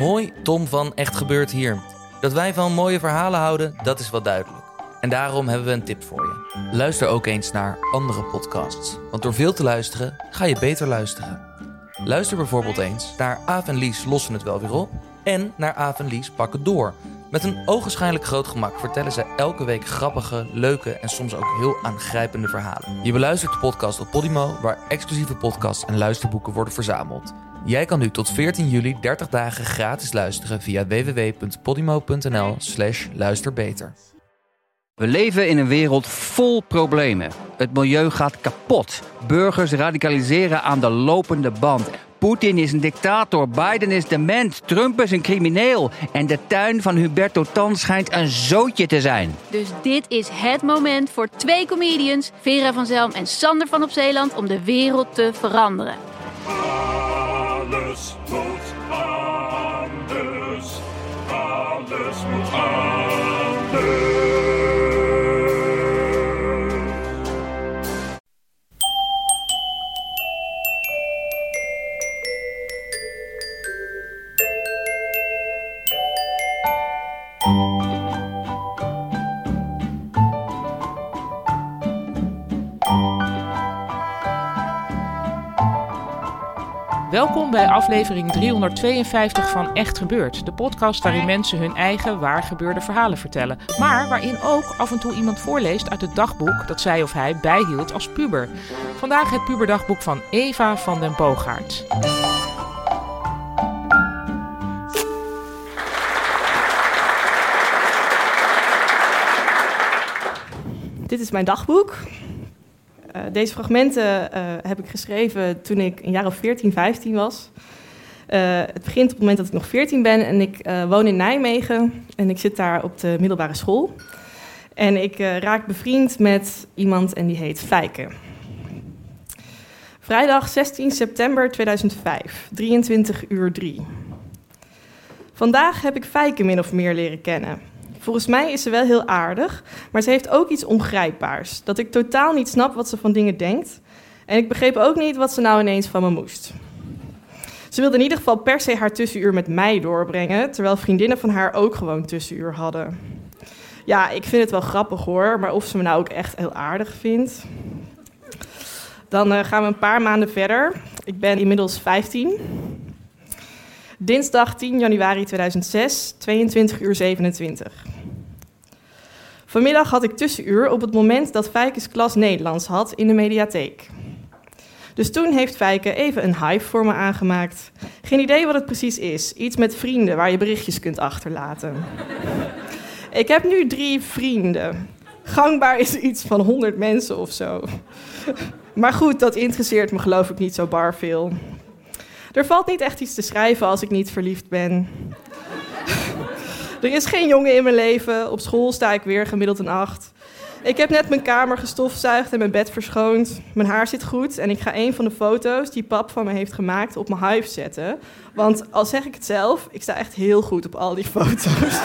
Hoi, Tom van Echt Gebeurd hier. Dat wij van mooie verhalen houden, dat is wel duidelijk. En daarom hebben we een tip voor je. Luister ook eens naar andere podcasts. Want door veel te luisteren, ga je beter luisteren. Luister bijvoorbeeld eens naar Aaf en Lies lossen het wel weer op. En naar Aaf en Lies pakken door. Met een ogenschijnlijk groot gemak vertellen ze elke week grappige, leuke en soms ook heel aangrijpende verhalen. Je beluistert de podcast op Podimo, waar exclusieve podcasts en luisterboeken worden verzameld. Jij kan nu tot 14 juli 30 dagen gratis luisteren via www.podimo.nl slash luisterbeter. We leven in een wereld vol problemen. Het milieu gaat kapot. Burgers radicaliseren aan de lopende band. Poetin is een dictator, Biden is dement, Trump is een crimineel. En de tuin van Huberto Tan schijnt een zootje te zijn. Dus dit is het moment voor twee comedians, Vera van Zelm en Sander van op Zeeland, om de wereld te veranderen. Alles Welkom bij aflevering 352 van Echt Gebeurd. De podcast waarin mensen hun eigen waar gebeurde verhalen vertellen. Maar waarin ook af en toe iemand voorleest uit het dagboek dat zij of hij bijhield als puber. Vandaag het puberdagboek van Eva van den Boogaard. Dit is mijn dagboek. Uh, deze fragmenten uh, heb ik geschreven toen ik een jaar of 14, 15 was. Uh, het begint op het moment dat ik nog 14 ben en ik woon in Nijmegen en ik zit daar op de middelbare school. En ik raak bevriend met iemand en die heet Fijke. Vrijdag 16 september 2005, 23 uur 3. Vandaag heb ik Fijke min of meer leren kennen. Volgens mij is ze wel heel aardig, maar ze heeft ook iets ongrijpbaars. Dat ik totaal niet snap wat ze van dingen denkt. En ik begreep ook niet wat ze nou ineens van me moest. Ze wilde in ieder geval per se haar tussenuur met mij doorbrengen, terwijl vriendinnen van haar ook gewoon tussenuur hadden. Ja, ik vind het wel grappig hoor, maar of ze me nou ook echt heel aardig vindt. Dan uh, gaan we een paar maanden verder. Ik ben inmiddels 15. Dinsdag 10 januari 2006, 22 uur 27. Vanmiddag had ik tussenuur op het moment dat Fijkes klas Nederlands had in de mediatheek. Dus toen heeft Fijke even een hive voor me aangemaakt. Geen idee wat het precies is. Iets met vrienden waar je berichtjes kunt achterlaten. ik heb nu drie vrienden. Gangbaar is iets van 100 mensen of zo. maar goed, dat interesseert me geloof ik niet zo bar veel. Er valt niet echt iets te schrijven als ik niet verliefd ben. Er is geen jongen in mijn leven. Op school sta ik weer gemiddeld een acht. Ik heb net mijn kamer gestofzuigd en mijn bed verschoond. Mijn haar zit goed en ik ga een van de foto's die pap van me heeft gemaakt op mijn hive zetten. Want al zeg ik het zelf, ik sta echt heel goed op al die foto's.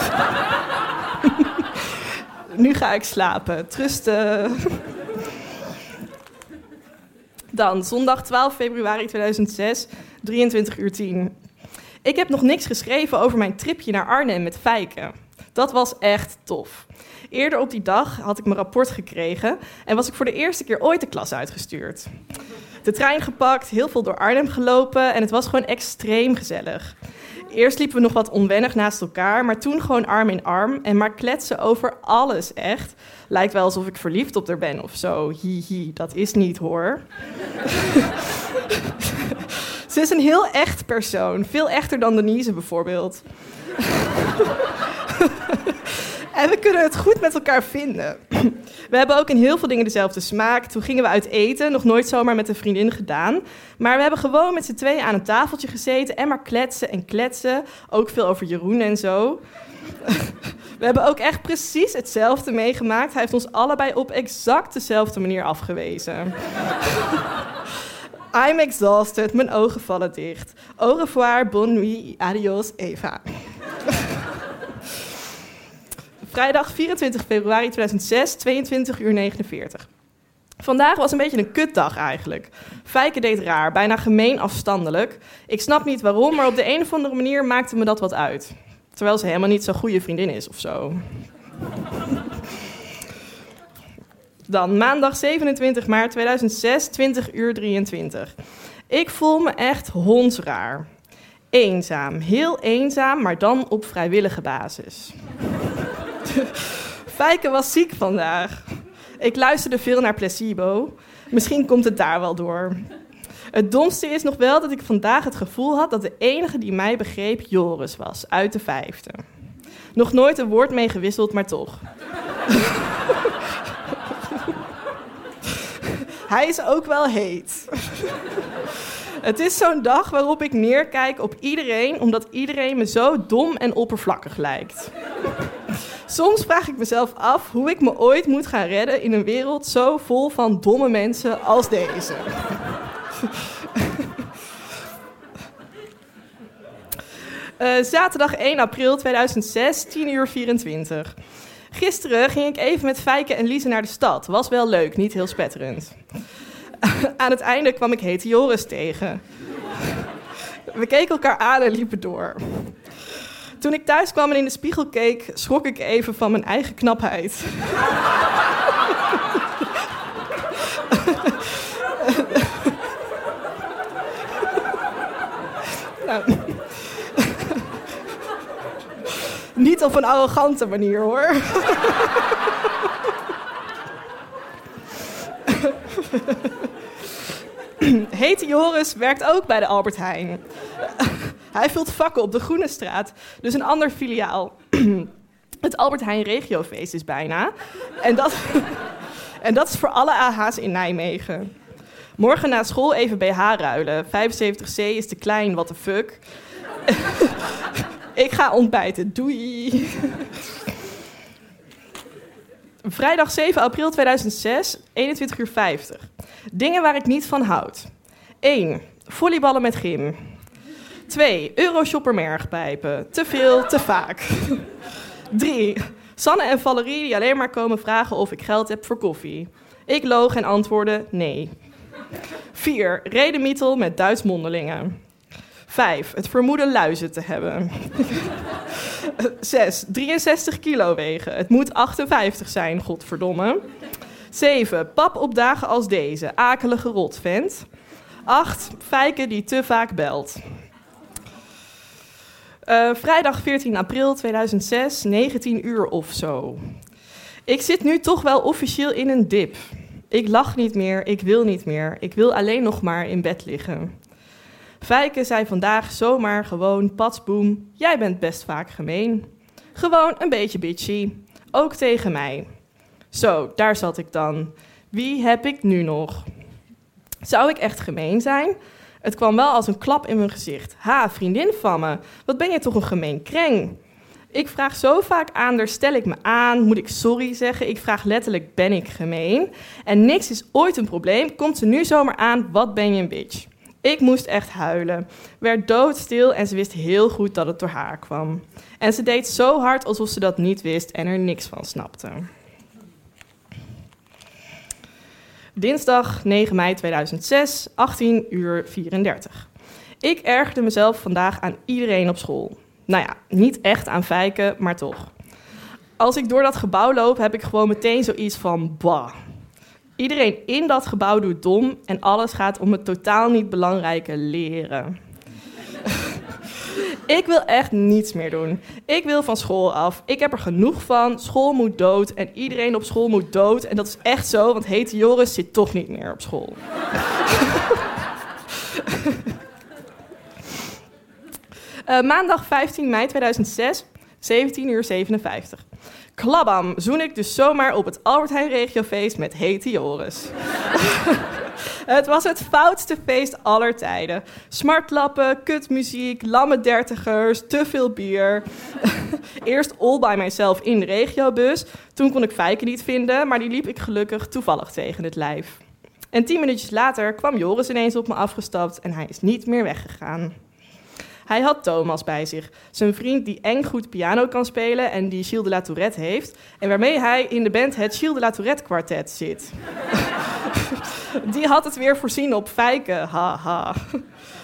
nu ga ik slapen. Trusten. Dan, zondag 12 februari 2006, 23 uur 10. Ik heb nog niks geschreven over mijn tripje naar Arnhem met Fijke. Dat was echt tof. Eerder op die dag had ik mijn rapport gekregen en was ik voor de eerste keer ooit de klas uitgestuurd. De trein gepakt, heel veel door Arnhem gelopen en het was gewoon extreem gezellig. Eerst liepen we nog wat onwennig naast elkaar, maar toen gewoon arm in arm en maar kletsen over alles echt. Lijkt wel alsof ik verliefd op haar ben of zo. Hihi, dat is niet hoor. Ze is een heel echt persoon, veel echter dan Denise bijvoorbeeld. En we kunnen het goed met elkaar vinden. We hebben ook in heel veel dingen dezelfde smaak. Toen gingen we uit eten, nog nooit zomaar met een vriendin gedaan. Maar we hebben gewoon met z'n tweeën aan een tafeltje gezeten en maar kletsen en kletsen. Ook veel over Jeroen en zo. We hebben ook echt precies hetzelfde meegemaakt. Hij heeft ons allebei op exact dezelfde manier afgewezen. I'm exhausted, mijn ogen vallen dicht. Au revoir, bonne nuit, adios, Eva. Vrijdag 24 februari 2006, 22 uur 49. Vandaag was een beetje een kutdag eigenlijk. Fijke deed raar, bijna gemeen afstandelijk. Ik snap niet waarom, maar op de een of andere manier maakte me dat wat uit. Terwijl ze helemaal niet zo'n goede vriendin is of zo. Dan maandag 27 maart 2006, 20 uur 23. Ik voel me echt hondsraar. Eenzaam, heel eenzaam, maar dan op vrijwillige basis. Fijke was ziek vandaag. Ik luisterde veel naar placebo. Misschien komt het daar wel door. Het domste is nog wel dat ik vandaag het gevoel had dat de enige die mij begreep Joris was, uit de vijfde. Nog nooit een woord mee gewisseld, maar toch. Hij is ook wel heet. Het is zo'n dag waarop ik neerkijk op iedereen, omdat iedereen me zo dom en oppervlakkig lijkt. Soms vraag ik mezelf af hoe ik me ooit moet gaan redden in een wereld zo vol van domme mensen als deze. Uh, zaterdag 1 april 2006, 10 uur 24. Gisteren ging ik even met Fijke en Lise naar de stad. Was wel leuk, niet heel spetterend. aan het einde kwam ik hete Joris tegen. We keken elkaar aan en liepen door. Toen ik thuis kwam en in de spiegel keek, schrok ik even van mijn eigen knapheid. nou, op een arrogante manier hoor. Hete Joris werkt ook bij de Albert Heijn. Hij vult vakken op de Groene Straat, dus een ander filiaal. Het Albert Heijn Regiofeest is bijna. En dat, en dat is voor alle AH's in Nijmegen. Morgen na school even BH ruilen. 75C is te klein, what the fuck. Ik ga ontbijten, doei. Vrijdag 7 april 2006, 21 uur 50. Dingen waar ik niet van houd. 1. Volleyballen met gym. 2. Euroshopper mergpijpen. Te veel, te vaak. 3. Sanne en Valerie die alleen maar komen vragen of ik geld heb voor koffie. Ik loog en antwoordde nee. 4. Redemietel met Duits mondelingen. 5. Het vermoeden luizen te hebben. 6. 63 kilo wegen. Het moet 58 zijn, godverdomme. 7. Pap op dagen als deze. Akelige rotvent. 8. Fijke die te vaak belt. Uh, vrijdag 14 april 2006, 19 uur of zo. Ik zit nu toch wel officieel in een dip. Ik lach niet meer, ik wil niet meer. Ik wil alleen nog maar in bed liggen. Fijke zei vandaag zomaar gewoon patsboem, jij bent best vaak gemeen. Gewoon een beetje bitchy, ook tegen mij. Zo, daar zat ik dan. Wie heb ik nu nog? Zou ik echt gemeen zijn? Het kwam wel als een klap in mijn gezicht. Ha, vriendin van me, wat ben je toch een gemeen kreng? Ik vraag zo vaak aan, daar stel ik me aan, moet ik sorry zeggen? Ik vraag letterlijk, ben ik gemeen? En niks is ooit een probleem, komt ze nu zomaar aan, wat ben je een bitch? Ik moest echt huilen. Werd doodstil en ze wist heel goed dat het door haar kwam. En ze deed zo hard alsof ze dat niet wist en er niks van snapte. Dinsdag 9 mei 2006, 18 uur 34. Ik ergerde mezelf vandaag aan iedereen op school. Nou ja, niet echt aan fijken, maar toch. Als ik door dat gebouw loop, heb ik gewoon meteen zoiets van bah. Iedereen in dat gebouw doet dom en alles gaat om het totaal niet belangrijke leren. Ik wil echt niets meer doen. Ik wil van school af. Ik heb er genoeg van. School moet dood en iedereen op school moet dood. En dat is echt zo, want hete Joris zit toch niet meer op school. uh, maandag 15 mei 2006, 17 uur 57. Klabam, zoen ik dus zomaar op het Albert Heijn regiofeest met hete Joris. Het was het foutste feest aller tijden. Smartlappen, kutmuziek, lamme dertigers, te veel bier. Eerst all by myself in de regiobus. Toen kon ik Fijke niet vinden, maar die liep ik gelukkig toevallig tegen het lijf. En tien minuutjes later kwam Joris ineens op me afgestapt en hij is niet meer weggegaan. Hij had Thomas bij zich, zijn vriend die eng goed piano kan spelen en die Gilles de la Tourette heeft. En waarmee hij in de band het Gilles de la Tourette kwartet zit. Die had het weer voorzien op Fijke, haha.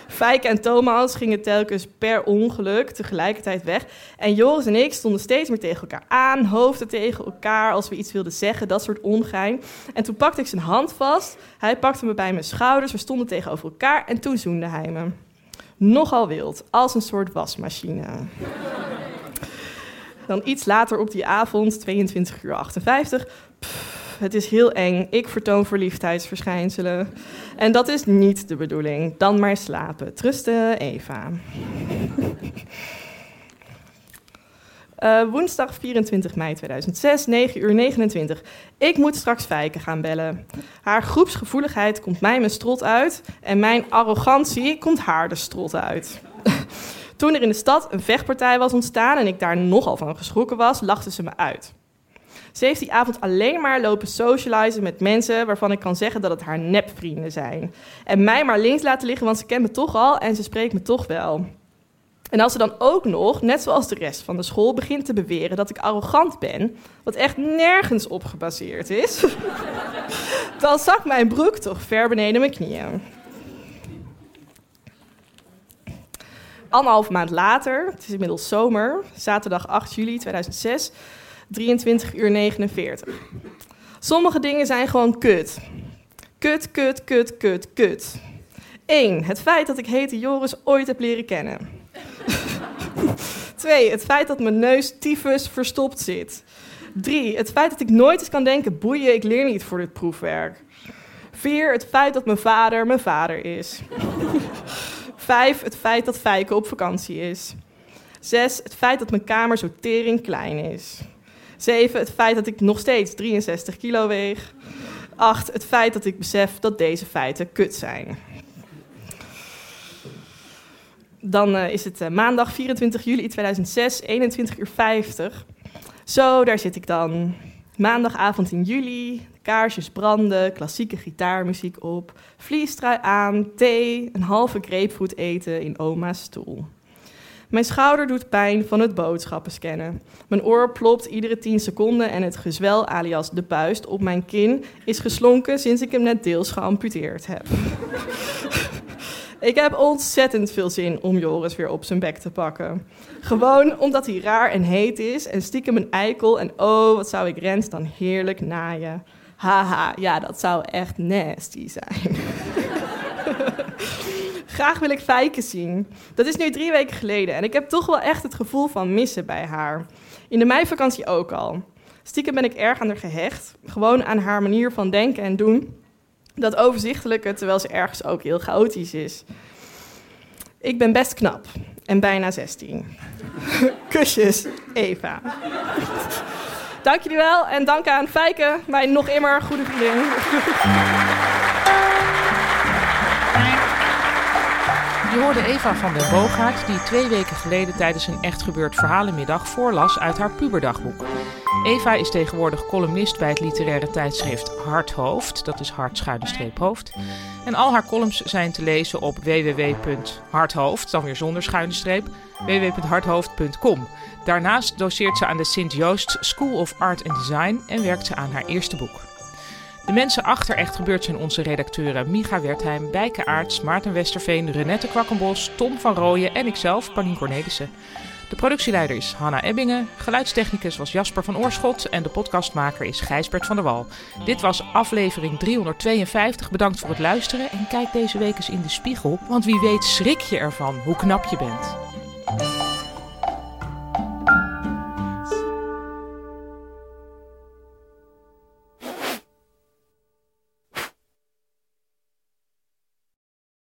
Fijke en Thomas gingen telkens per ongeluk tegelijkertijd weg. En Joris en ik stonden steeds meer tegen elkaar aan, hoofden tegen elkaar als we iets wilden zeggen, dat soort ongein. En toen pakte ik zijn hand vast, hij pakte me bij mijn schouders, we stonden tegenover elkaar en toen zoende hij me. Nogal wild, als een soort wasmachine. Dan iets later op die avond, 22 uur 58. Pff, het is heel eng. Ik vertoon verliefdheidsverschijnselen. En dat is niet de bedoeling. Dan maar slapen. Trusten, Eva. Uh, woensdag 24 mei 2006, 9 uur 29. Ik moet straks Fijke gaan bellen. Haar groepsgevoeligheid komt mij mijn strot uit en mijn arrogantie komt haar de strot uit. Toen er in de stad een vechtpartij was ontstaan en ik daar nogal van geschrokken was, lachte ze me uit. Ze heeft die avond alleen maar lopen socializen met mensen waarvan ik kan zeggen dat het haar nepvrienden zijn. En mij maar links laten liggen, want ze kent me toch al en ze spreekt me toch wel. En als ze dan ook nog, net zoals de rest van de school, begint te beweren dat ik arrogant ben, wat echt nergens op gebaseerd is, dan zakt mijn broek toch ver beneden mijn knieën. Anderhalf maand later, het is inmiddels zomer, zaterdag 8 juli 2006, 23 uur 49. Sommige dingen zijn gewoon kut. Kut, kut, kut, kut, kut. 1. Het feit dat ik hete Joris ooit heb leren kennen. 2. Het feit dat mijn neus tyfus verstopt zit. 3. Het feit dat ik nooit eens kan denken, boeien, ik leer niet voor dit proefwerk. 4. Het feit dat mijn vader mijn vader is. 5. Het feit dat Fijke op vakantie is. 6. Het feit dat mijn kamer zo tering klein is. 7. Het feit dat ik nog steeds 63 kilo weeg. 8. Het feit dat ik besef dat deze feiten kut zijn. Dan uh, is het uh, maandag 24 juli 2006, 21 uur 50. Zo, daar zit ik dan. Maandagavond in juli, kaarsjes branden, klassieke gitaarmuziek op, vliestrui aan, thee, een halve grapefruit eten in oma's stoel. Mijn schouder doet pijn van het boodschappen scannen. Mijn oor plopt iedere 10 seconden en het gezwel alias de puist op mijn kin is geslonken sinds ik hem net deels geamputeerd heb. Ik heb ontzettend veel zin om Joris weer op zijn bek te pakken. Gewoon omdat hij raar en heet is en stiekem een eikel. En oh, wat zou ik Rens dan heerlijk naaien. Haha, ja, dat zou echt nasty zijn. Graag wil ik Fijke zien. Dat is nu drie weken geleden en ik heb toch wel echt het gevoel van missen bij haar. In de meivakantie ook al. Stiekem ben ik erg aan haar gehecht. Gewoon aan haar manier van denken en doen. Dat overzichtelijke, terwijl ze ergens ook heel chaotisch is. Ik ben best knap en bijna 16. Kusjes, Eva. dank jullie wel en dank aan Fijke, mijn nog immer goede vriendin. Je hoorde Eva van der Boogaard, die twee weken geleden tijdens een echt gebeurd verhalenmiddag voorlas uit haar puberdagboek. Eva is tegenwoordig columnist bij het literaire tijdschrift Harthoofd, dat is hart hoofd. En al haar columns zijn te lezen op www.harthoofd, dan weer zonder schuine streep, www.harthoofd.com. Daarnaast doseert ze aan de Sint-Joost School of Art and Design en werkt ze aan haar eerste boek. De mensen achter Echt Gebeurd zijn onze redacteuren Micha Wertheim, Bijke Aarts, Maarten Westerveen, Renette Kwakkenbos, Tom van Rooyen en ikzelf, Panien Cornelissen. De productieleider is Hanna Ebbingen, geluidstechnicus was Jasper van Oorschot en de podcastmaker is Gijsbert van der Wal. Dit was aflevering 352. Bedankt voor het luisteren en kijk deze week eens in de spiegel, want wie weet schrik je ervan hoe knap je bent.